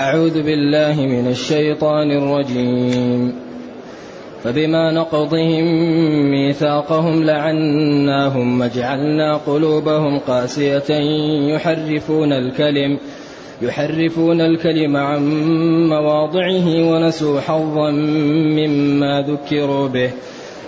أعوذ بالله من الشيطان الرجيم. فبما نقضهم ميثاقهم لعناهم وجعلنا قلوبهم قاسية يحرفون الكلم يحرفون الكلم عن مواضعه ونسوا حظا مما ذكروا به.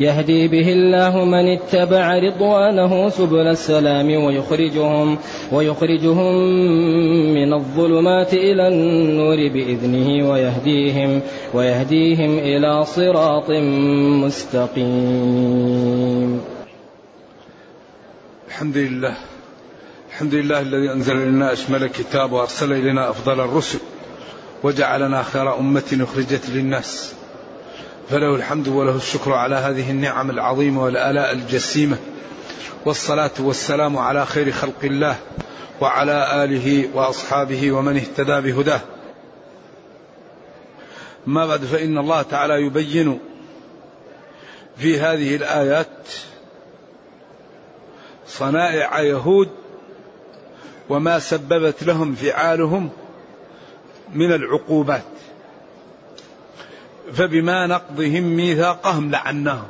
يهدي به الله من اتبع رضوانه سبل السلام ويخرجهم ويخرجهم من الظلمات إلى النور بإذنه ويهديهم ويهديهم إلى صراط مستقيم. الحمد لله الحمد لله الذي أنزل إلينا أشمل كتاب وأرسل إلينا أفضل الرسل وجعلنا خير أمة أخرجت للناس فله الحمد وله الشكر على هذه النعم العظيمة والآلاء الجسيمة. والصلاة والسلام على خير خلق الله وعلى آله وأصحابه ومن اهتدى بهداه. ما بعد فإن الله تعالى يبين في هذه الآيات صنائع يهود وما سببت لهم فعالهم من العقوبات. فبما نقضهم ميثاقهم لعناهم.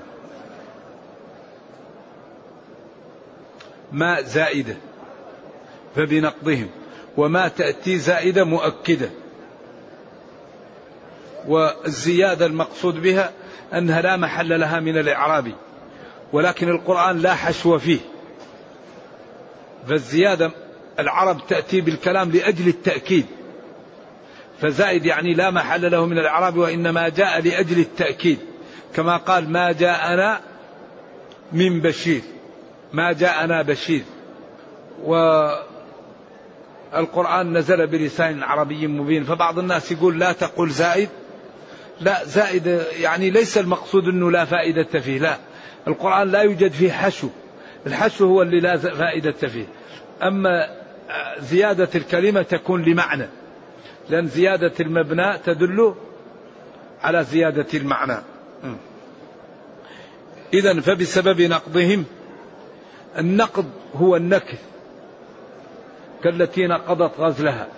ما زائدة. فبنقضهم. وما تأتي زائدة مؤكدة. والزيادة المقصود بها أنها لا محل لها من الإعراب. ولكن القرآن لا حشو فيه. فالزيادة العرب تأتي بالكلام لأجل التأكيد. فزائد يعني لا محل له من الإعراب وإنما جاء لأجل التأكيد. كما قال ما جاءنا من بشير. ما جاءنا بشير. والقرآن نزل بلسان عربي مبين. فبعض الناس يقول لا تقول زائد. لا زائد يعني ليس المقصود أنه لا فائدة فيه. لا القرآن لا يوجد فيه حشو. الحشو هو اللي لا فائدة فيه. أما زيادة الكلمة تكون لمعنى. لأن زيادة المبنى تدل على زيادة المعنى. إذا فبسبب نقضهم النقض هو النكث كالتي نقضت غزلها.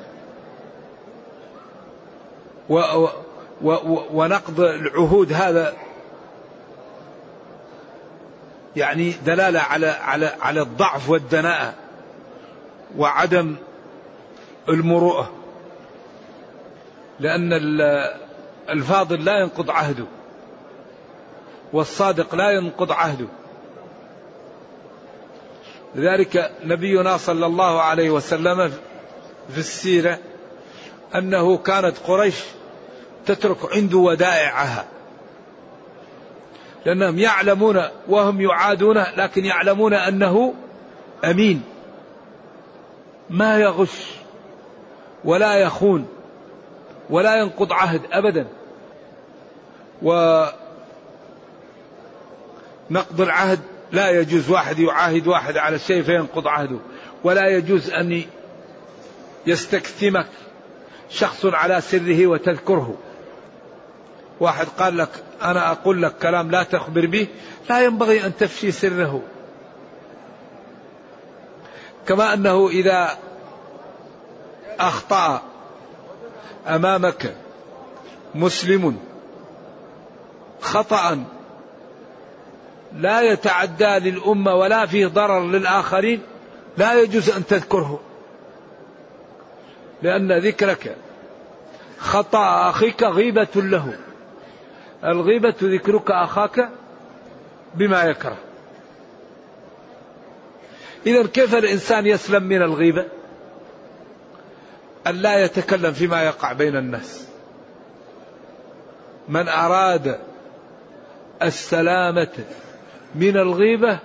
و و و ونقض العهود هذا يعني دلالة على على على الضعف والدناءة وعدم المروءة. لأن الفاضل لا ينقض عهده والصادق لا ينقض عهده. لذلك نبينا صلى الله عليه وسلم في السيرة أنه كانت قريش تترك عنده ودائعها لأنهم يعلمون وهم يعادون لكن يعلمون أنه أمين ما يغش ولا يخون. ولا ينقض عهد أبدا. ونقض العهد لا يجوز واحد يعاهد واحد على شيء فينقض عهده. ولا يجوز أن يستكتمك شخص على سره وتذكره. واحد قال لك أنا أقول لك كلام لا تخبر به لا ينبغي أن تفشي سره. كما أنه إذا أخطأ أمامك مسلم خطأ لا يتعدى للأمة ولا فيه ضرر للآخرين لا يجوز أن تذكره لأن ذكرك خطأ أخيك غيبة له الغيبة ذكرك أخاك بما يكره إذا كيف الإنسان يسلم من الغيبة؟ أن لا يتكلم فيما يقع بين الناس. من أراد السلامة من الغيبة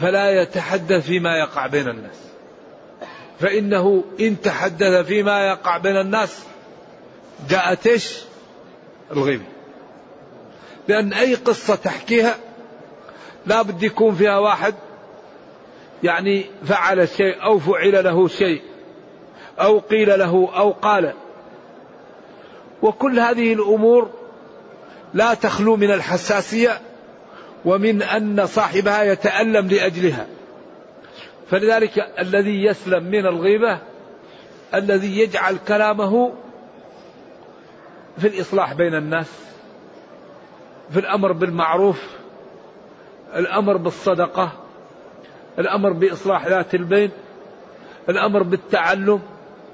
فلا يتحدث فيما يقع بين الناس. فإنه إن تحدث فيما يقع بين الناس جاءت إيش؟ الغيبة. لأن أي قصة تحكيها لا بد يكون فيها واحد يعني فعل شيء أو فعل له شيء. أو قيل له أو قال. وكل هذه الأمور لا تخلو من الحساسية ومن أن صاحبها يتألم لأجلها. فلذلك الذي يسلم من الغيبة الذي يجعل كلامه في الإصلاح بين الناس في الأمر بالمعروف الأمر بالصدقة الأمر بإصلاح ذات البين الأمر بالتعلم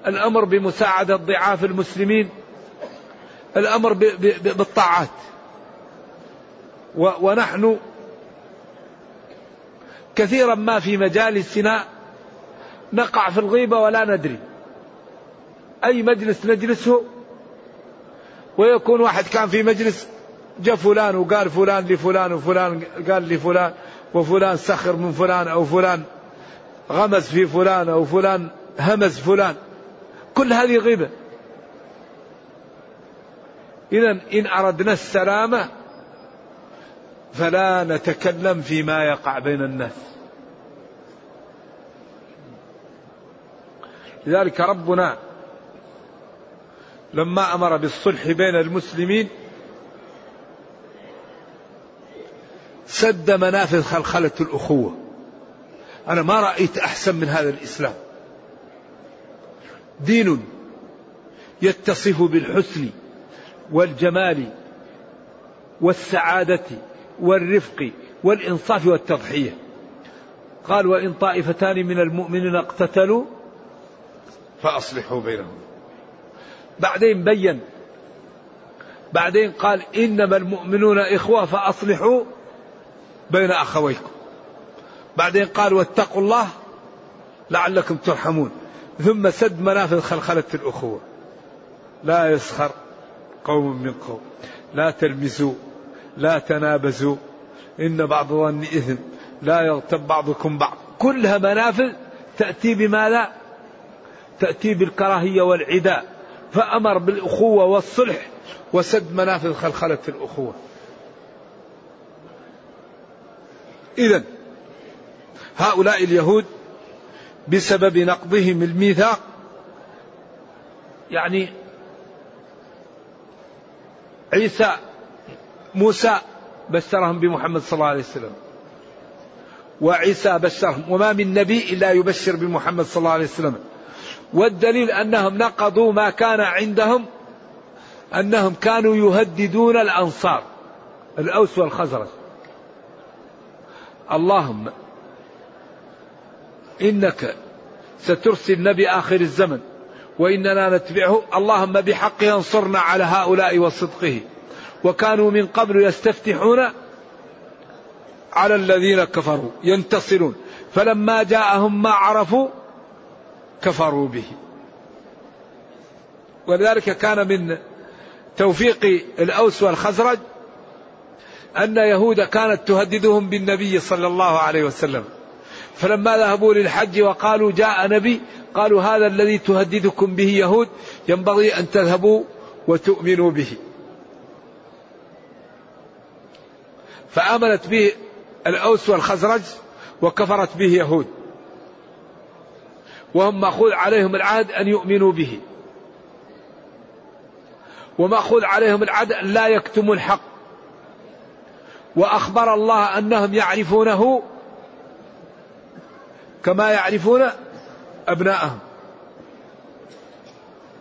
الأمر بمساعدة ضعاف المسلمين الأمر بالطاعات. ونحن كثيرا ما في مجالسنا نقع في الغيبة ولا ندري. أي مجلس نجلسه؟ ويكون واحد كان في مجلس جاء فلان وقال فلان لفلان وفلان قال لفلان وفلان سخر من فلان أو فلان غمز في فلان أو فلان همز فلان. كل هذه غيبة. إذا إن أردنا السلامة فلا نتكلم فيما يقع بين الناس. لذلك ربنا لما أمر بالصلح بين المسلمين سد منافذ خلخلة الأخوة. أنا ما رأيت أحسن من هذا الإسلام. دين يتصف بالحسن والجمال والسعادة والرفق والإنصاف والتضحية. قال وإن طائفتان من المؤمنين اقتتلوا فأصلحوا بينهم. بعدين بين بعدين قال إنما المؤمنون إخوة فأصلحوا بين أخويكم. بعدين قال واتقوا الله لعلكم ترحمون. ثم سد منافذ خلخلة الأخوة. لا يسخر قوم من قوم. لا تلمسوا لا تنابزوا. إن بعض ظن إثم. لا يغتب بعضكم بعض. كلها منافذ تأتي بماذا؟ تأتي بالكراهية والعداء. فأمر بالأخوة والصلح وسد منافذ خلخلة الأخوة. إذا هؤلاء اليهود بسبب نقضهم الميثاق. يعني عيسى موسى بشرهم بمحمد صلى الله عليه وسلم. وعيسى بشرهم. وما من نبي إلا يبشر بمحمد صلى الله عليه وسلم. والدليل أنهم نقضوا ما كان عندهم أنهم كانوا يهددون الأنصار الأوس والخزرج. اللهم إنك سترسل نبي آخر الزمن وإننا نتبعه. اللهم بحقه انصرنا على هؤلاء وصدقه. وكانوا من قبل يستفتحون على الذين كفروا ينتصرون. فلما جاءهم ما عرفوا كفروا به. ولذلك كان من توفيق الأوس والخزرج أن يهود كانت تهددهم بالنبي صلى الله عليه وسلم. فلما ذهبوا للحج وقالوا جاء نبي قالوا هذا الذي تهددكم به يهود ينبغي أن تذهبوا وتؤمنوا به. فآمنت به الأوس والخزرج وكفرت به يهود. وهم مأخوذ عليهم العهد أن يؤمنوا به. ومأخوذ عليهم العهد أن لا يكتموا الحق. وأخبر الله أنهم يعرفونه كما يعرفون أبناءهم.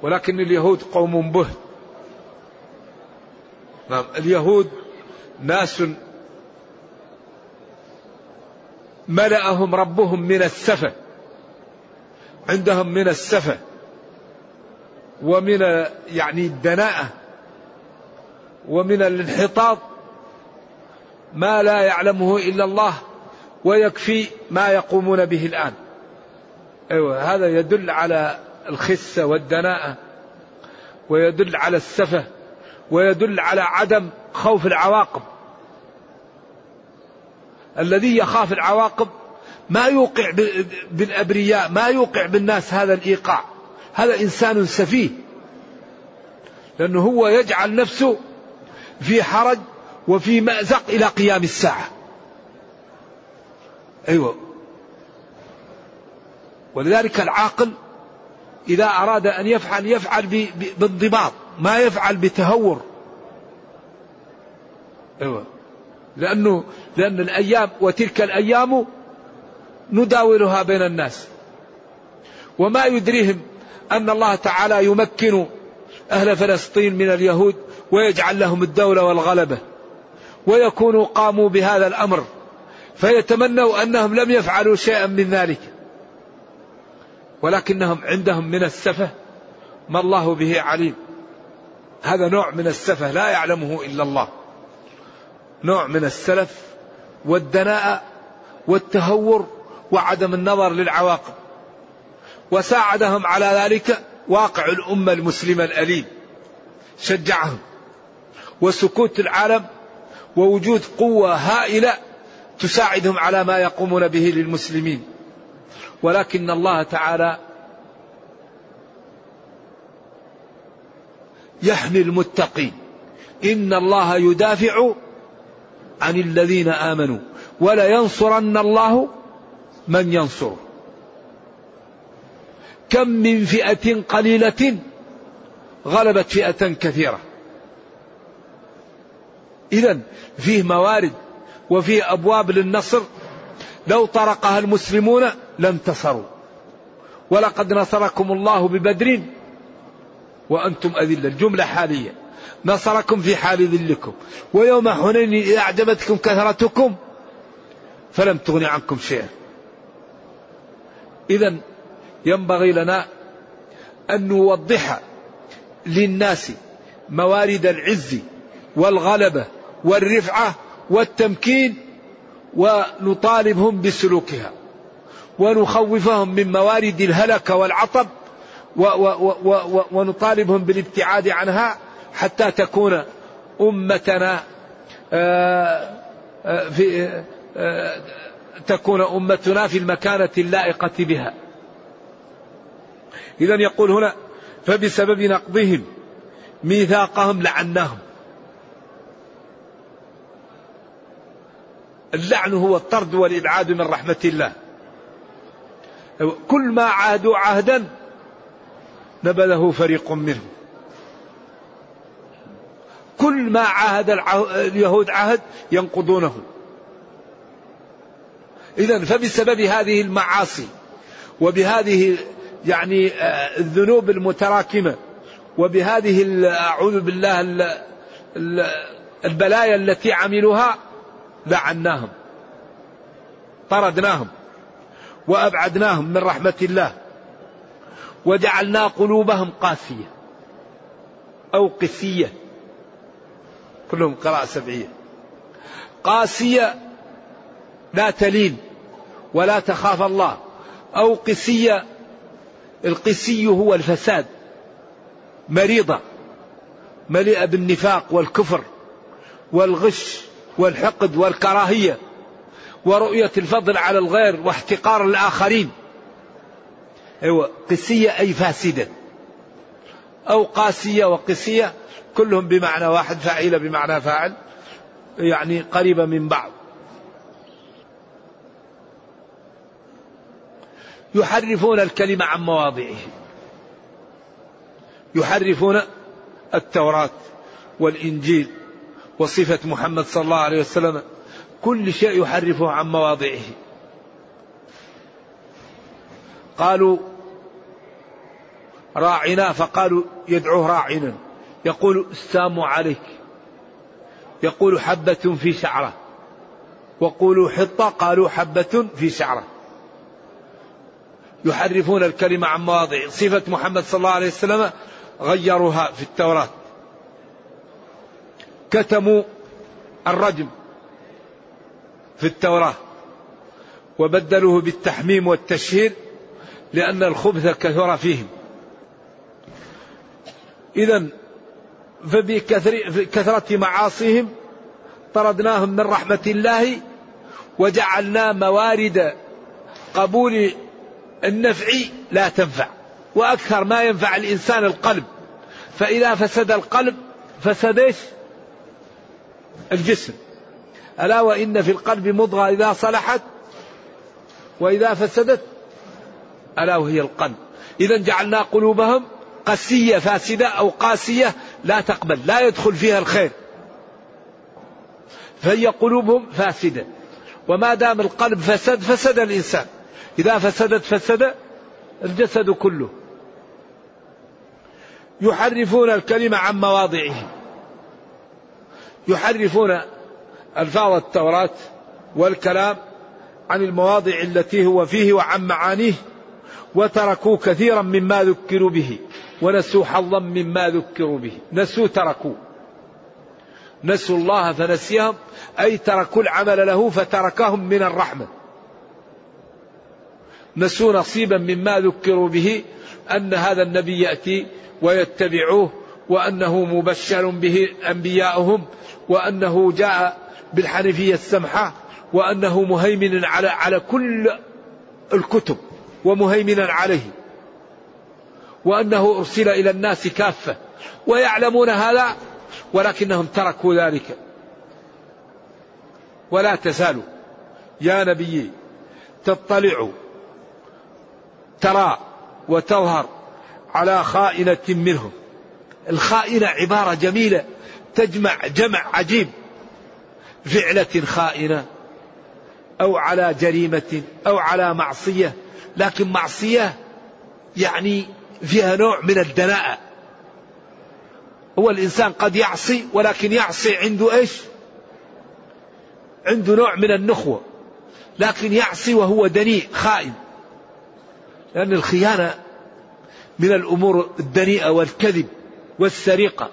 ولكن اليهود قوم بهت نعم اليهود ناس ملأهم ربهم من السفة. عندهم من السفة. ومن يعني الدناءة. ومن الانحطاط. ما لا يعلمه إلا الله. ويكفي ما يقومون به الآن. أيوة هذا يدل على الخسة والدناءة ويدل على السفة ويدل على عدم خوف العواقب. الذي يخاف العواقب ما يوقع بالأبرياء ما يوقع بالناس هذا الإيقاع. هذا إنسان سفيه. لأنه هو يجعل نفسه في حرج وفي مأزق إلى قيام الساعة. أيوة. ولذلك العاقل إذا أراد أن يفعل يفعل بانضباط ما يفعل بتهور. أيوة. لأنه لأن الأيام وتلك الأيام نداولها بين الناس. وما يدريهم أن الله تعالى يمكن أهل فلسطين من اليهود ويجعل لهم الدولة والغلبة. ويكونوا قاموا بهذا الأمر. فيتمنوا أنهم لم يفعلوا شيئا من ذلك. ولكنهم عندهم من السفة ما الله به عليم. هذا نوع من السفة لا يعلمه إلا الله. نوع من السلف والدناءة والتهور وعدم النظر للعواقب. وساعدهم على ذلك واقع الأمة المسلمة الأليم. شجعهم. وسكوت العالم ووجود قوة هائلة تساعدهم على ما يقومون به للمسلمين. ولكن الله تعالى يحمي المتقين. إن الله يدافع عن الذين آمنوا. ولا ينصرن الله من ينصره. كم من فئة قليلة غلبت فئة كثيرة. إذا فيه موارد وفيه أبواب للنصر لو طرقها المسلمون لانتصروا ولقد نصركم الله ببدر وأنتم أذلة. الجملة حالية. نصركم في حال ذلكم. ويوم حنين إذا أعجبتكم كثرتكم فلم تغن عنكم شيئا. إذا ينبغي لنا أن نوضح للناس موارد العز والغلبة والرفعة والتمكين ونطالبهم بسلوكها ونخوفهم من موارد الهلك والعطب ونطالبهم بالابتعاد عنها حتى تكون أمتنا آه، آه، في آه، تكون أمتنا في المكانة اللائقة بها. إذا يقول هنا فبسبب نقضهم ميثاقهم لعناهم اللعن هو الطرد والإبعاد من رحمة الله. كل ما عاهدوا عهدا نبذه فريق منهم. كل ما عاهد اليهود عهد ينقضونه. إذا فبسبب هذه المعاصي وبهذه يعني آه، الذنوب المتراكمة وبهذه أعوذ بالله البلايا التي عملوها لعناهم طردناهم وأبعدناهم من رحمة الله وجعلنا قلوبهم قاسية أو قسية. كلهم قراءة سبعية. قاسية لا تلين ولا تخاف الله أو قسية القسي هو الفساد مريضة مليئة بالنفاق والكفر والغش. والحقد والكراهية ورؤية الفضل على الغير واحتقار الآخرين. أيوة قسية أي فاسدة. أو قاسية وقسية كلهم بمعنى واحد فاعلة بمعنى فاعل يعني قريبة من بعض. يحرفون الكلمة عن مواضعه. يحرفون التوراة والإنجيل وصفة محمد صلى الله عليه وسلم كل شيء يحرفه عن مواضعه. قالوا راعنا فقالوا يدعوه راعنا. يقول السام عليك. يقول حبة في شعرة. وقولوا حطة قالوا حبة في شعرة. يحرفون الكلمة عن مواضع صفة محمد صلى الله عليه وسلم غيروها في التوراة. كتموا الرجم في التوراة وبدلوه بالتحميم والتشهير لأن الخبث كثر فيهم. إذا فبكثرة معاصيهم طردناهم من رحمة الله وجعلنا موارد قبول النفع لا تنفع وأكثر ما ينفع الإنسان القلب. فإذا فسد القلب فسد الجسم. ألا وإن في القلب مضغة إذا صلحت وإذا فسدت؟ ألا وهي القلب. إذا جعلنا قلوبهم قسية فاسدة أو قاسية لا تقبل لا يدخل فيها الخير. فهي قلوبهم فاسدة. وما دام القلب فسد فسد الإنسان. إذا فسدت فسد الجسد كله. يحرفون الكلمة عن مواضعه. يحرفون ألفاظ التوراة والكلام عن المواضع التي هو فيه وعن معانيه وتركوا كثيرا مما ذكروا به ونسوا حظا مما ذكروا به. نسوا تركوا. نسوا الله فنسيهم أي تركوا العمل له فتركهم من الرحمة. نسوا نصيبا مما ذكروا به أن هذا النبي يأتي ويتبعوه وأنه مبشر به أنبياؤهم وأنه جاء بالحنفية السمحة وأنه مهيمن على على كل الكتب ومهيمنا عليه. وأنه أرسل إلى الناس كافة ويعلمون هذا ولكنهم تركوا ذلك. ولا تزالوا يا نبي تطلع ترى وتظهر على خائنة منهم. الخائنة عبارة جميلة تجمع جمع عجيب. فعلة خائنة أو على جريمة أو على معصية. لكن معصية يعني فيها نوع من الدناءة. هو الإنسان قد يعصي ولكن يعصي عنده إيش؟ عنده نوع من النخوة. لكن يعصي وهو دنيء خائن. لأن الخيانة من الأمور الدنيئة والكذب والسرقة.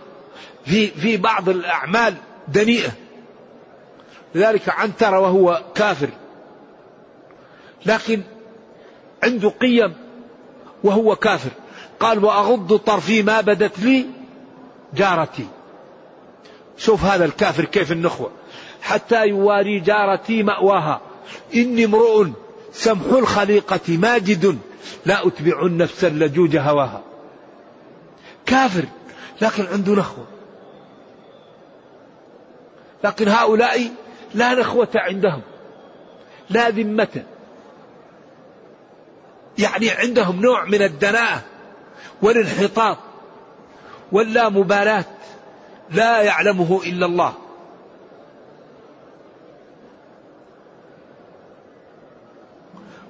في في بعض الأعمال دنيئة. لذلك عنتر وهو كافر. لكن عنده قيم وهو كافر. قال وأغض طرفي ما بدت لي جارتي. شوف هذا الكافر كيف النخوة. حتى يواري جارتي مأواها. إني امرؤ سمح الخليقة ماجد لا أتبع النفس اللجوج هواها. كافر لكن عنده نخوة. لكن هؤلاء لا نخوة عندهم لا ذمة. يعني عندهم نوع من الدناءة والانحطاط واللا مبالاة لا يعلمه إلا الله.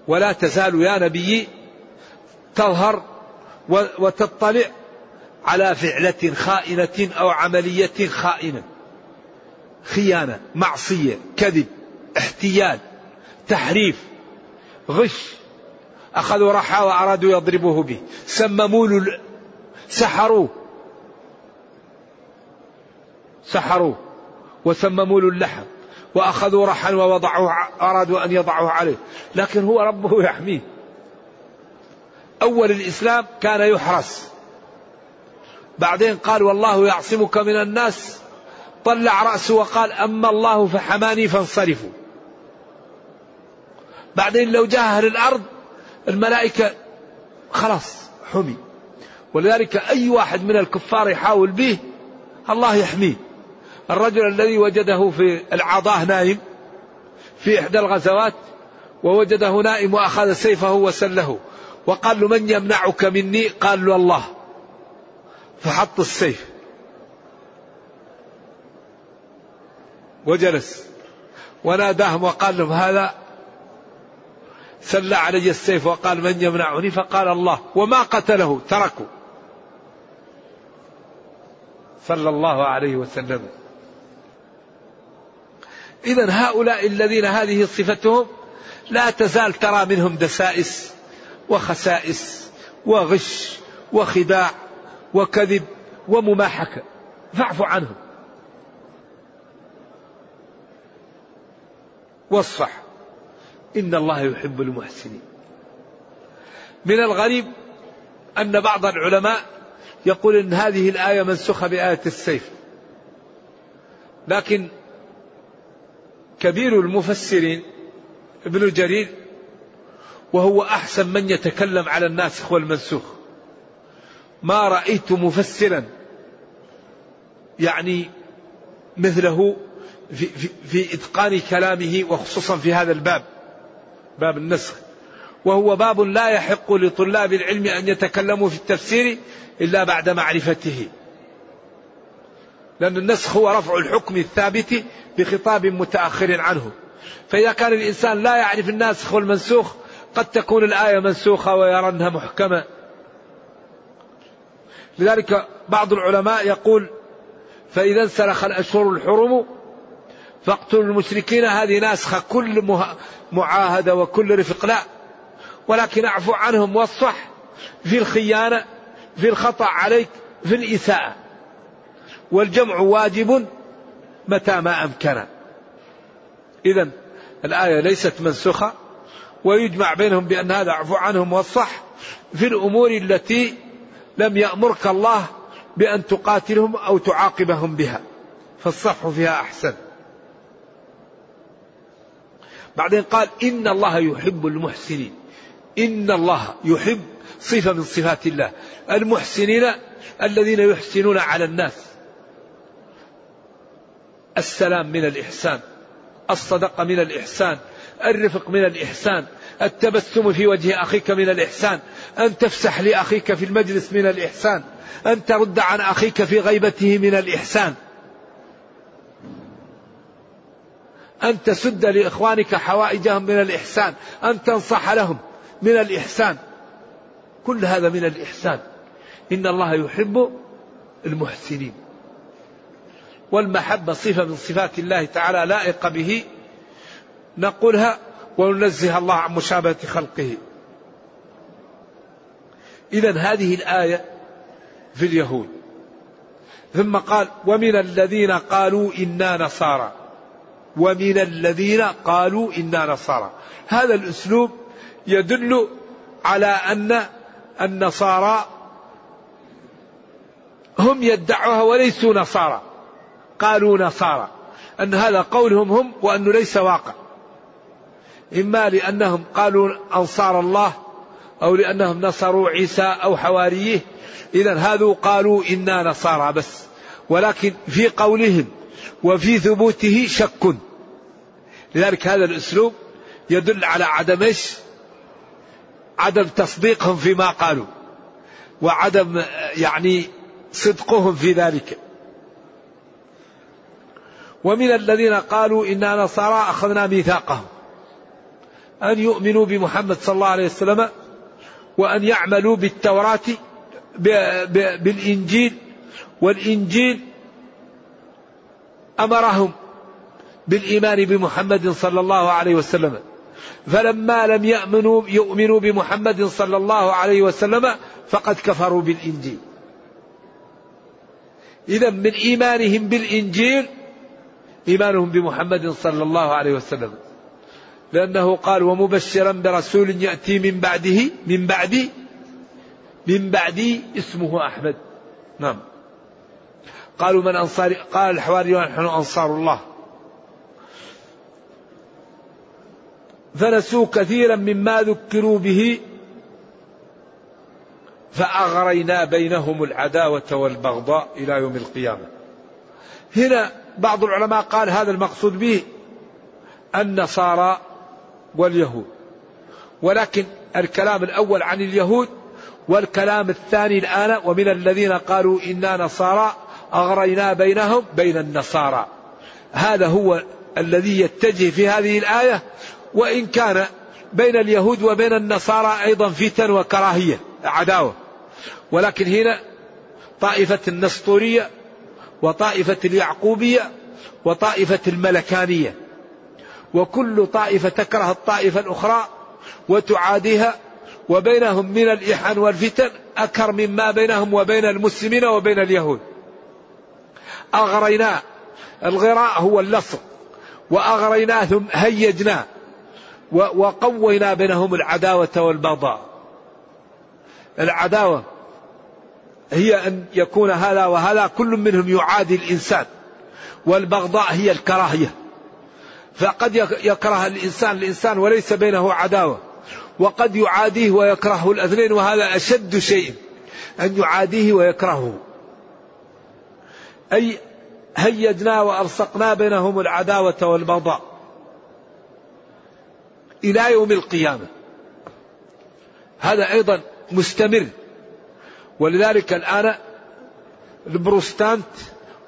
ولا تزال يا نبي تظهر وتطلع على فعلة خائنة أو عملية خائنة. خيانة معصية كذب احتيال تحريف غش. أخذوا رحى وأرادوا يضربوه به. سمموا سحروه. سحروه. وسمموا له اللحم وأخذوا رحا ووضعوه أرادوا أن يضعوه عليه. لكن هو ربه يحميه. أول الإسلام كان يحرس. بعدين قال والله يعصمك من الناس. طلع رأسه وقال أما الله فحماني فانصرفوا. بعدين لو جاء أهل الأرض الملائكة خلاص حمي. ولذلك أي واحد من الكفار يحاول به الله يحميه. الرجل الذي وجده في العضاه نايم في إحدى الغزوات ووجده نائم وأخذ سيفه وسله وقال له من يمنعك مني؟ قال له الله. فحط السيف. وجلس وناداهم وقال لهم هذا سل علي السيف وقال من يمنعني؟ فقال الله وما قتله تركه صلى الله عليه وسلم. إذا هؤلاء الذين هذه صفتهم لا تزال ترى منهم دسائس وخسائس وغش وخداع وكذب ومماحكة. فاعف عنهم. واصفح إن الله يحب المحسنين. من الغريب أن بعض العلماء يقول إن هذه الآية منسوخة بآية السيف. لكن كبير المفسرين ابن جرير وهو أحسن من يتكلم على الناسخ والمنسوخ. ما رأيت مفسرا يعني مثله في, في, في إتقان كلامه وخصوصا في هذا الباب باب النسخ. وهو باب لا يحق لطلاب العلم أن يتكلموا في التفسير إلا بعد معرفته. لأن النسخ هو رفع الحكم الثابت بخطاب متأخر عنه. فإذا كان الإنسان لا يعرف الناسخ والمنسوخ قد تكون الآية منسوخة ويرى أنها محكمة. لذلك بعض العلماء يقول فإذا انسلخ الأشهر الحرم فاقتلوا المشركين هذه ناسخة. كل معاهدة وكل رفق لا. ولكن اعفو عنهم واصفح في الخيانة في الخطأ عليك في الإساءة. والجمع واجب متى ما أمكن. إذا الآية ليست منسوخة ويجمع بينهم بأن هذا اعفو عنهم والصح في الأمور التي لم يأمرك الله بأن تقاتلهم أو تعاقبهم بها فالصفح فيها أحسن. بعدين قال إن الله يحب المحسنين. إن الله يحب صفة من صفات الله. المحسنين الذين يحسنون على الناس. السلام من الإحسان. الصدقة من الإحسان. الرفق من الإحسان. التبسم في وجه أخيك من الإحسان. أن تفسح لأخيك في المجلس من الإحسان. أن ترد عن أخيك في غيبته من الإحسان. أن تسد لإخوانك حوائجهم من الإحسان أن تنصح لهم من الإحسان. كل هذا من الإحسان. إن الله يحب المحسنين. والمحبة صفة من صفات الله تعالى لائقة به. نقولها وننزه الله عن مشابهة خلقه. إذا هذه الآية في اليهود. ثم قال ومن الذين قالوا إنا نصارى. ومن الذين قالوا إنا نصارى. هذا الأسلوب يدل على أن النصارى هم يدعوها وليسوا نصارى. قالوا نصارى. أن هذا قولهم هم وأنه ليس واقع. إما لأنهم قالوا أنصار الله أو لأنهم نصروا عيسى أو حواريه. إذا هذو قالوا إنا نصارى بس. ولكن في قولهم وفي ثبوته شك. لذلك هذا الأسلوب يدل على عدم إيش؟ عدم تصديقهم فيما قالوا وعدم يعني صدقهم في ذلك. ومن الذين قالوا إنا نصارى أخذنا ميثاقهم أن يؤمنوا بمحمد صلى الله عليه وسلم وأن يعملوا بالتوراة بالإنجيل والإنجيل أمرهم بالإيمان بمحمد صلى الله عليه وسلم. فلما لم يؤمنوا يؤمنوا بمحمد صلى الله عليه وسلم فقد كفروا بالإنجيل. إذا من إيمانهم بالإنجيل إيمانهم بمحمد صلى الله عليه وسلم. لأنه قال ومبشرا برسول يأتي من بعده من بعدي من بعدي اسمه أحمد. نعم. قالوا من أنصار قال الحواريون نحن أنصار الله. فنسوا كثيرا مما ذكروا به فأغرينا بينهم العداوة والبغضاء إلى يوم القيامة. هنا بعض العلماء قال هذا المقصود به النصارى واليهود. ولكن الكلام الأول عن اليهود والكلام الثاني الآن ومن الذين قالوا إنا نصارى أغرينا بينهم بين النصارى. هذا هو الذي يتجه في هذه الآية وإن كان بين اليهود وبين النصارى أيضا فتن وكراهية عداوة. ولكن هنا طائفة النسطورية وطائفة اليعقوبية وطائفة الملكانية. وكل طائفة تكره الطائفة الأخرى وتعاديها وبينهم من الإحن والفتن أكر مما بينهم وبين المسلمين وبين اليهود. أغرينا الغراء هو اللصق. وأغريناه ثم هيجنا وقوينا بينهم العداوة والبغضاء. العداوة هي أن يكون هذا وهذا كل منهم يعادي الإنسان والبغضاء هي الكراهية. فقد يكره الإنسان الإنسان وليس بينه عداوة وقد يعاديه ويكرهه الاثنين وهذا أشد شيء أن يعاديه ويكرهه. أي هيجنا وألصقنا بينهم العداوة والبغضاء. إلى يوم القيامة. هذا أيضا مستمر. ولذلك الآن البروستانت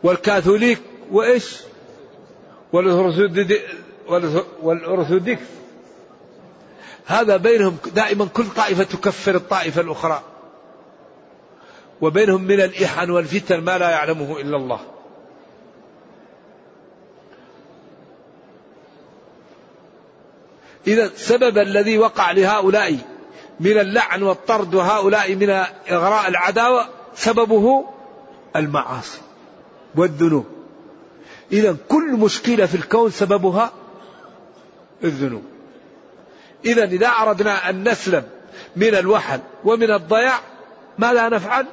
والكاثوليك وإيش؟ والأرثوذكس هذا بينهم دائما كل طائفة تكفر الطائفة الأخرى. وبينهم من الإحن والفتن ما لا يعلمه إلا الله. إذا السبب الذي وقع لهؤلاء من اللعن والطرد وهؤلاء من إغراء العداوة سببه المعاصي والذنوب. إذا كل مشكلة في الكون سببها الذنوب. إذا إذا أردنا أن نسلم من الوحل ومن الضياع ماذا نفعل؟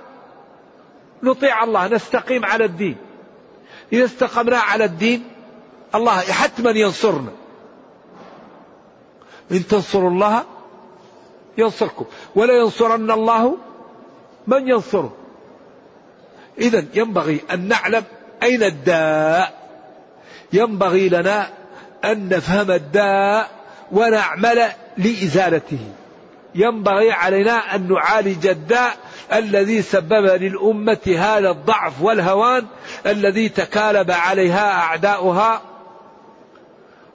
نطيع الله نستقيم على الدين. إذا استقمنا على الدين الله حتما ينصرنا. إن تنصروا الله ينصركم. ولا ينصرن الله من ينصره. إذا ينبغي أن نعلم أين الداء. ينبغي لنا أن نفهم الداء ونعمل لإزالته. ينبغي علينا أن نعالج الداء الذي سبب للأمة هذا الضعف والهوان الذي تكالب عليها أعداؤها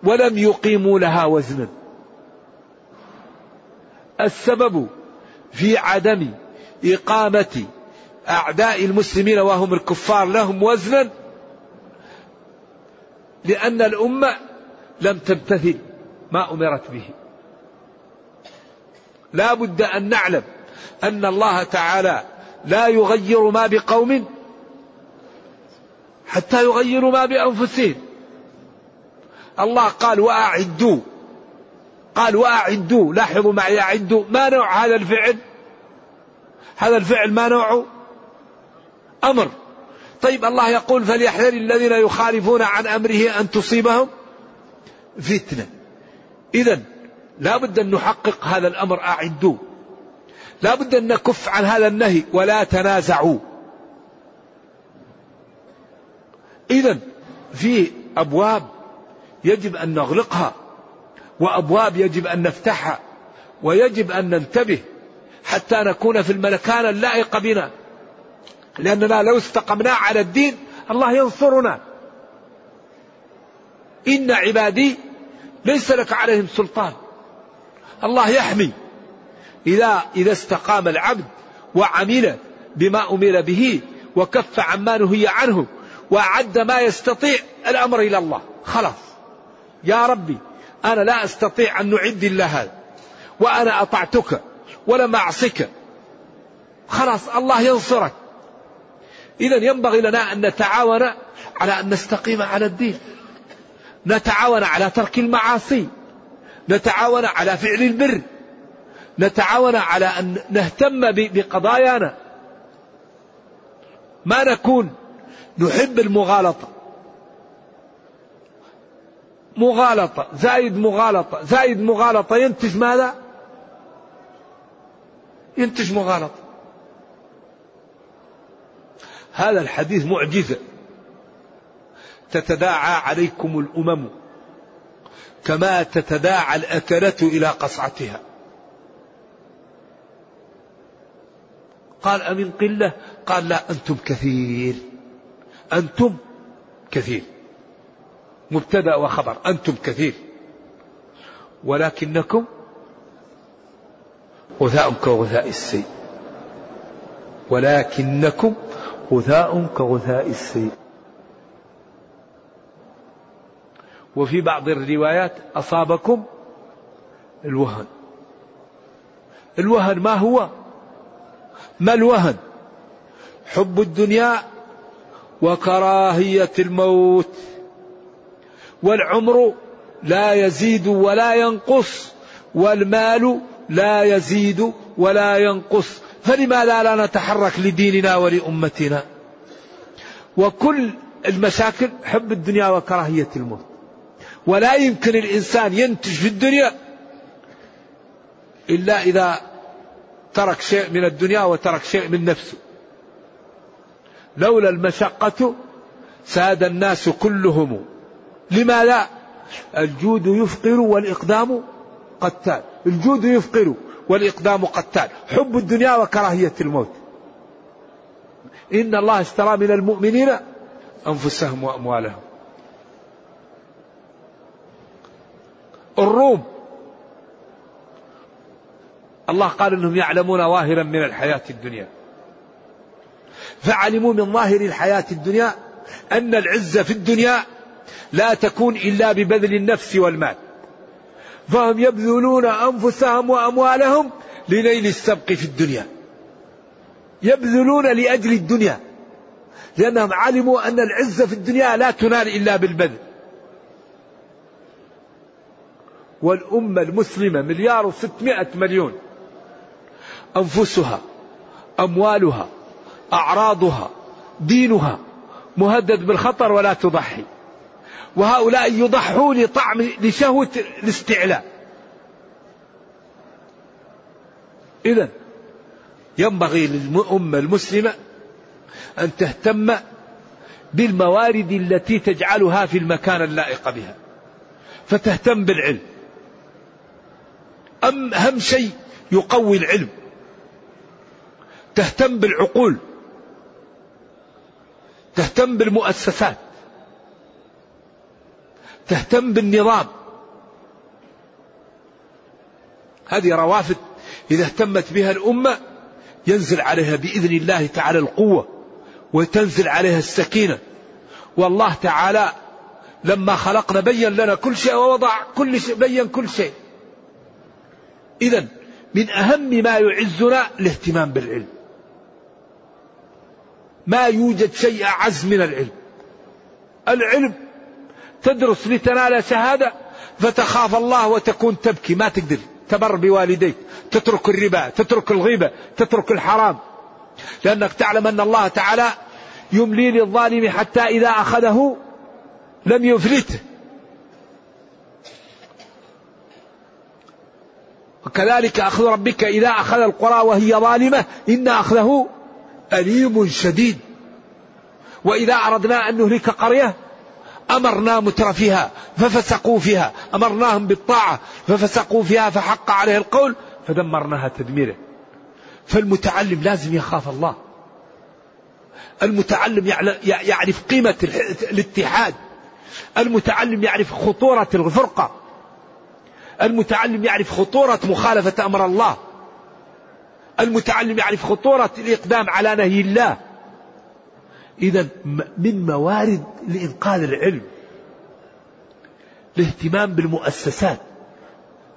ولم يقيموا لها وزنا. السبب في عدم إقامة أعداء المسلمين وهم الكفار لهم وزنا لأن الأمة لم تمتثل ما أمرت به. لا بد أن نعلم أن الله تعالى لا يغير ما بقوم حتى يغيروا ما بأنفسهم. الله قال وأعدوا قال وأعدوا لاحظوا معي أعدوا. ما نوع هذا الفعل؟ هذا الفعل ما نوعه أمر. طيب الله يقول فليحذر الذين يخالفون عن أمره أن تصيبهم فتنة. إذا لا بد أن نحقق هذا الأمر أعدوا. لا بد أن نكف عن هذا النهي ولا تنازعوا. إذا في أبواب يجب أن نغلقها. وأبواب يجب أن نفتحها ويجب أن ننتبه حتى نكون في المكان اللائق بنا. لأننا لو استقمنا على الدين الله ينصرنا. إن عبادي ليس لك عليهم سلطان. الله يحمي. إذا إذا استقام العبد وعمل بما أمر به وكف عما نهي عنه وأعد ما يستطيع الأمر إلى الله. خلاص. يا ربي. أنا لا أستطيع أن نعد إلا هذا وأنا أطعتك ولم أعصك. خلاص الله ينصرك. إذا ينبغي لنا أن نتعاون على أن نستقيم على الدين. نتعاون على ترك المعاصي. نتعاون على فعل البر. نتعاون على أن نهتم بقضايانا. ما نكون نحب المغالطة. مغالطة. زايد مغالطة. زايد مغالطة. ينتج ماذا؟ ينتج مغالطة. هذا الحديث معجزة. تتداعى عليكم الأمم كما تتداعى الأكلة إلى قصعتها. قال أمن قلة؟ قال لا أنتم كثير. أنتم كثير. مبتدأ وخبر أنتم كثير. ولكنكم غثاء كغثاء السيل ولكنكم غثاء كغثاء السيل وفي بعض الروايات أصابكم الوهن. الوهن ما هو؟ ما الوهن؟ حب الدنيا وكراهية الموت. والعمر لا يزيد ولا ينقص والمال لا يزيد ولا ينقص. فلماذا لا نتحرك لديننا ولأمتنا؟ وكل المشاكل حب الدنيا وكراهية الموت. ولا يمكن الإنسان ينتج في الدنيا إلا إذا ترك شيء من الدنيا وترك شيء من نفسه. لولا المشقة ساد الناس كلهم. لما لا؟ الجود يفقر والإقدام قتال. الجود يفقر والإقدام قتال. حب الدنيا وكراهية الموت. إن الله اشترى من المؤمنين أنفسهم وأموالهم. الروم. الله قال إنهم يعلمون ظاهرا من الحياة الدنيا. فعلموا من ظاهر الحياة الدنيا أن العزه في الدنيا لا تكون إلا ببذل النفس والمال. فهم يبذلون أنفسهم وأموالهم لنيل السبق في الدنيا. يبذلون لأجل الدنيا. لأنهم علموا أن العزه في الدنيا لا تنال إلا بالبذل. والأمة المسلمة مليار وستمائة مليون. أنفسها أموالها أعراضها دينها مهدد بالخطر ولا تضحي. وهؤلاء يضحون لطعم لشهوة الاستعلاء. إذا ينبغي للأمة المسلمة أن تهتم بالموارد التي تجعلها في المكان اللائق بها فتهتم بالعلم. أم أهم شيء يقوي العلم تهتم بالعقول تهتم بالمؤسسات. تهتم بالنظام. هذه روافد إذا اهتمت بها الأمة ينزل عليها بإذن الله تعالى القوة وتنزل عليها السكينة. والله تعالى لما خلقنا بين لنا كل شيء ووضع كل شيء بين كل شيء. إذا من أهم ما يعزنا الاهتمام بالعلم. ما يوجد شيء أعز من العلم. العلم تدرس لتنال شهادة فتخاف الله وتكون تبكي. ما تقدر. تبر بوالديك. تترك الربا تترك الغيبة تترك الحرام. لأنك تعلم أن الله تعالى يملي للظالم حتى إذا أخذه لم يفلته. وكذلك أخذ ربك إذا أخذ القرى وهي ظالمة إن أخذه أليم شديد. وإذا أردنا أن نهلك قرية أمرنا مترفيها ففسقوا فيها أمرناهم بالطاعة ففسقوا فيها فحق عليه القول فدمرناها تدميرا فالمتعلم لازم يخاف الله. المتعلم يعرف قيمة الاتحاد. المتعلم يعرف خطورة الفرقة. المتعلم يعرف خطورة مخالفة أمر الله. المتعلم يعرف خطورة الإقدام على نهي الله. إذا من موارد لإنقاذ العلم. الاهتمام بالمؤسسات.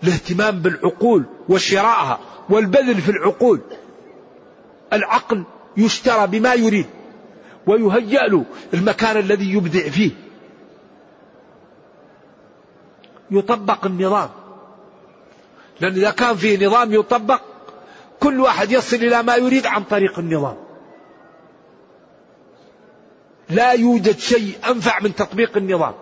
الاهتمام بالعقول وشرائها والبذل في العقول. العقل يشترى بما يريد ويهيأ له المكان الذي يبدع فيه. يطبق النظام. لأن إذا كان فيه نظام يطبق كل واحد يصل إلى ما يريد عن طريق النظام. لا يوجد شيء أنفع من تطبيق النظام.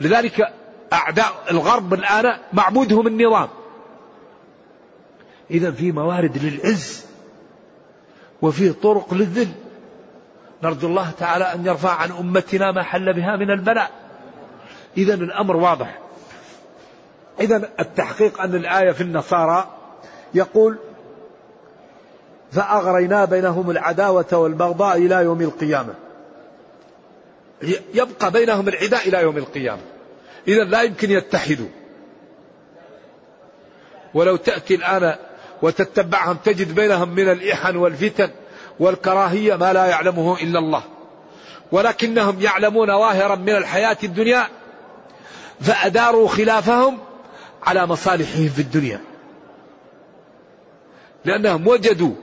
لذلك أعداء الغرب الآن معبودهم النظام. إذا في موارد للعز وفي طرق للذل. نرجو الله تعالى أن يرفع عن أمتنا ما حل بها من البلاء. إذا الأمر واضح. إذا التحقيق أن الآية في النصارى يقول فأغرينا بينهم العداوة والبغضاء إلى يوم القيامة. يبقى بينهم العداء إلى يوم القيامة. إذا لا يمكن يتحدوا. ولو تأتي الآن وتتبعهم تجد بينهم من الإحن والفتن والكراهية ما لا يعلمه إلا الله. ولكنهم يعلمون ظاهرا من الحياة الدنيا فأداروا خلافهم على مصالحهم في الدنيا. لأنهم وجدوا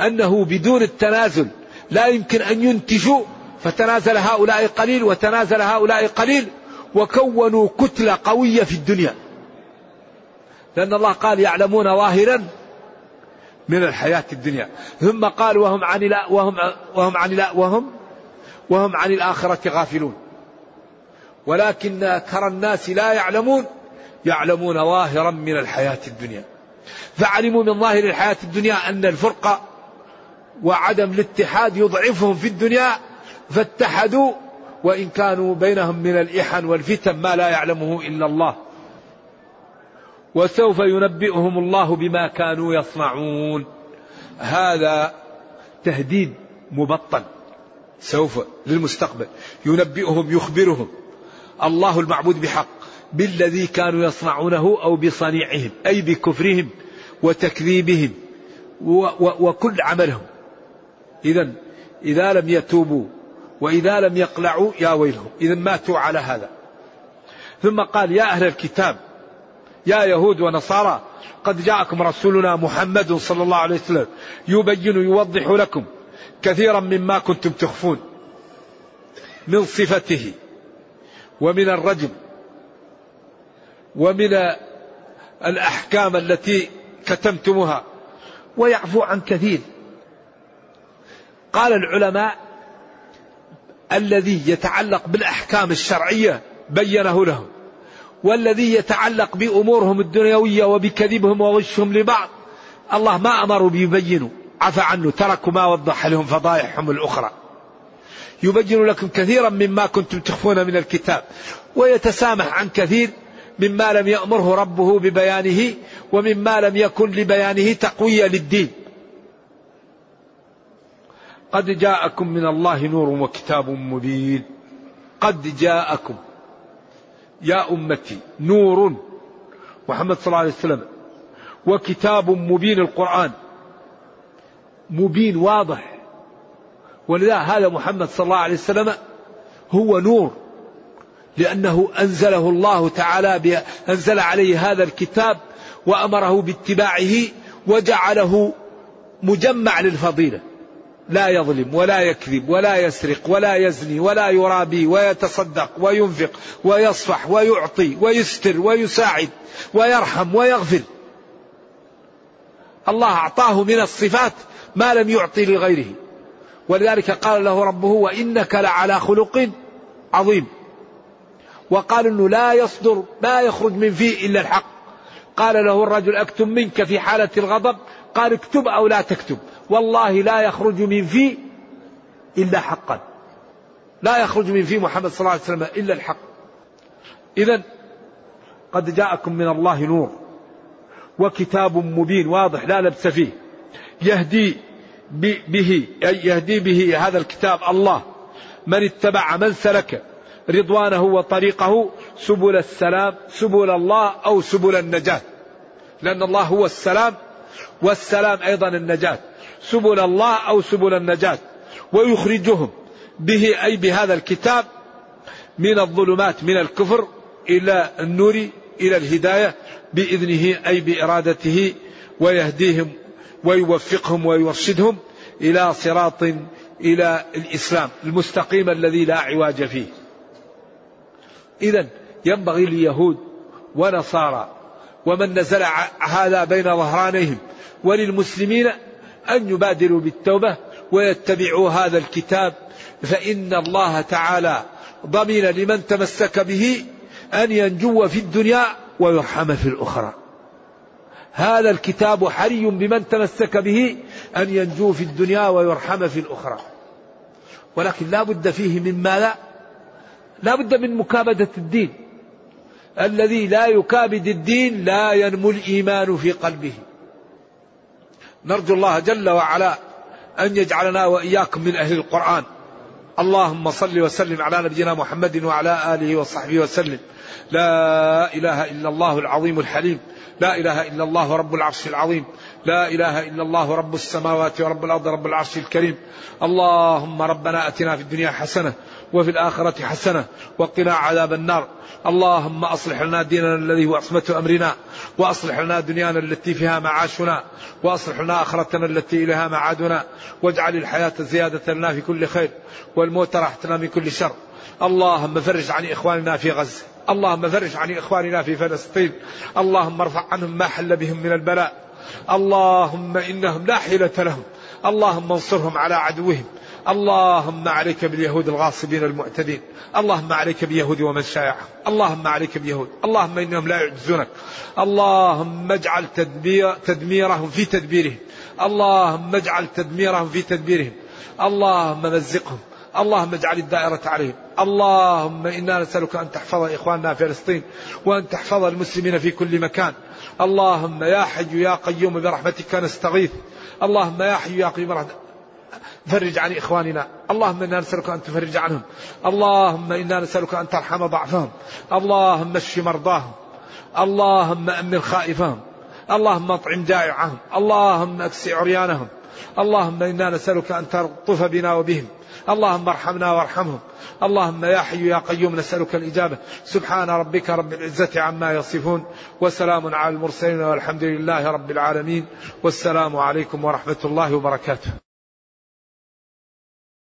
أنه بدون التنازل لا يمكن أن ينتجوا فتنازل هؤلاء قليل وتنازل هؤلاء قليل وكونوا كتلة قوية في الدنيا. لأن الله قال يعلمون ظاهرا من الحياة الدنيا. ثم قال وهم عن لا وهم وهم عن لا وهم وهم عن الآخرة غافلون. ولكن أكثر الناس لا يعلمون يعلمون ظاهرا من الحياة الدنيا. فعلموا من ظاهر الحياة الدنيا أن الفرقة وعدم الاتحاد يضعفهم في الدنيا فاتحدوا وإن كانوا بينهم من الإحن والفتن ما لا يعلمه إلا الله. وسوف ينبئهم الله بما كانوا يصنعون. هذا تهديد مبطل سوف للمستقبل. ينبئهم يخبرهم الله المعبود بحق بالذي كانوا يصنعونه أو بصنيعهم أي بكفرهم وتكذيبهم وكل عملهم. اذا إذا لم يتوبوا وإذا لم يقلعوا يا ويلهم. اذا ماتوا على هذا. ثم قال يا أهل الكتاب يا يهود ونصارى قد جاءكم رسولنا محمد صلى الله عليه وسلم يبين يوضح لكم كثيرا مما كنتم تخفون من صفته ومن الرجم ومن الأحكام التي كتمتموها ويعفو عن كثير. قال العلماء الذي يتعلق بالأحكام الشرعية بينه لهم والذي يتعلق بأمورهم الدنيوية وبكذبهم وغشهم لبعض الله ما أمروا بيبينوا. عفى عنه تركوا ما وضح لهم فضائحهم الأخرى. يبين لكم كثيرا مما كنتم تخفون من الكتاب ويتسامح عن كثير مما لم يأمره ربه ببيانه ومما لم يكن لبيانه تقوية للدين. قد جاءكم من الله نور وكتاب مبين. قد جاءكم. يا أمتي نور محمد صلى الله عليه وسلم وكتاب مبين القرآن. مبين واضح. ولذا هذا محمد صلى الله عليه وسلم هو نور. لأنه أنزله الله تعالى أنزل عليه هذا الكتاب وأمره باتباعه وجعله مجمع للفضيلة. لا يظلم ولا يكذب ولا يسرق ولا يزني ولا يرابي ويتصدق وينفق ويصفح ويعطي ويستر ويساعد ويرحم ويغفر. الله أعطاه من الصفات ما لم يعطي لغيره. ولذلك قال له ربه وإنك لعلى خلق عظيم. وقال إنه لا يصدر ما يخرج من فيه إلا الحق. قال له الرجل أكتب منك في حالة الغضب؟ قال اكتب أو لا تكتب. والله لا يخرج من في إلا حقا. لا يخرج من في محمد صلى الله عليه وسلم إلا الحق. إذا قد جاءكم من الله نور وكتاب مبين واضح لا لبس فيه. يهدي به يهدي به هذا الكتاب الله. من اتبع من سلك. رضوانه وطريقه سبل السلام سبل الله أو سبل النجاة. لأن الله هو السلام والسلام أيضا النجاة. سبل الله أو سبل النجاة. ويخرجهم به أي بهذا الكتاب من الظلمات من الكفر إلى النور إلى الهداية بإذنه أي بإرادته ويهديهم ويوفقهم ويرشدهم إلى صراط إلى الإسلام المستقيم الذي لا عواج فيه. إذا ينبغي ليهود ونصارى ومن نزل هذا بين ظهرانيهم وللمسلمين أن يبادروا بالتوبة ويتبعوا هذا الكتاب فإن الله تعالى ضمن لمن تمسك به أن ينجو في الدنيا ويرحم في الأخرى. هذا الكتاب حري بمن تمسك به أن ينجو في الدنيا ويرحم في الأخرى. ولكن لا بد فيه من ماذا؟ لا بد من مكابدة الدين. الذي لا يكابد الدين لا ينمو الإيمان في قلبه. نرجو الله جل وعلا أن يجعلنا وإياكم من أهل القرآن. اللهم صل وسلم على نبينا محمد وعلى آله وصحبه وسلم. لا إله إلا الله العظيم الحليم. لا إله إلا الله رب العرش العظيم. لا إله إلا الله رب السماوات ورب الأرض رب العرش الكريم. اللهم ربنا أتنا في الدنيا حسنة وفي الآخرة حسنة وقنا عذاب النار. اللهم أصلح لنا ديننا الذي هو عصمة أمرنا وأصلح لنا دنيانا التي فيها معاشنا وأصلح لنا آخرتنا التي إليها معادنا. واجعل الحياة زيادة لنا في كل خير والموت راحتنا من كل شر. اللهم فرج عن إخواننا في غزة. اللهم فرج عن إخواننا في فلسطين. اللهم ارفع عنهم ما حل بهم من البلاء. اللهم إنهم لا حيلة لهم. اللهم انصرهم على عدوهم. اللهم عليك باليهود الغاصبين المعتدين. اللهم عليك بيهود ومن شايعهم. اللهم عليك بيهود اللهم إنهم لا يعجزونك. اللهم اجعل تدمير تدميرهم في تدبيرهم. اللهم اجعل تدميرهم في تدبيرهم. اللهم مزقهم. اللهم اجعل الدائرة عليهم. اللهم إنا نسألك أن تحفظ إخواننا في فلسطين وأن تحفظ المسلمين في كل مكان. اللهم يا حي يا قيوم برحمتك نستغيث. اللهم يا حي يا قيوم برحمتك. فرج عن إخواننا. اللهم إنا نسألك أن تفرج عنهم. اللهم إنا نسألك أن ترحم ضعفهم. اللهم اشف مرضاهم. اللهم أمن خائفهم. اللهم أطعم جائعهم. اللهم أكسي عريانهم. اللهم إنا نسألك أن تلطف بنا وبهم. اللهم ارحمنا وارحمهم. اللهم يا حي يا قيوم نسألك الإجابة. سبحان ربك رب العزة عما يصفون. وسلام على المرسلين والحمد لله رب العالمين. والسلام عليكم ورحمة الله وبركاته.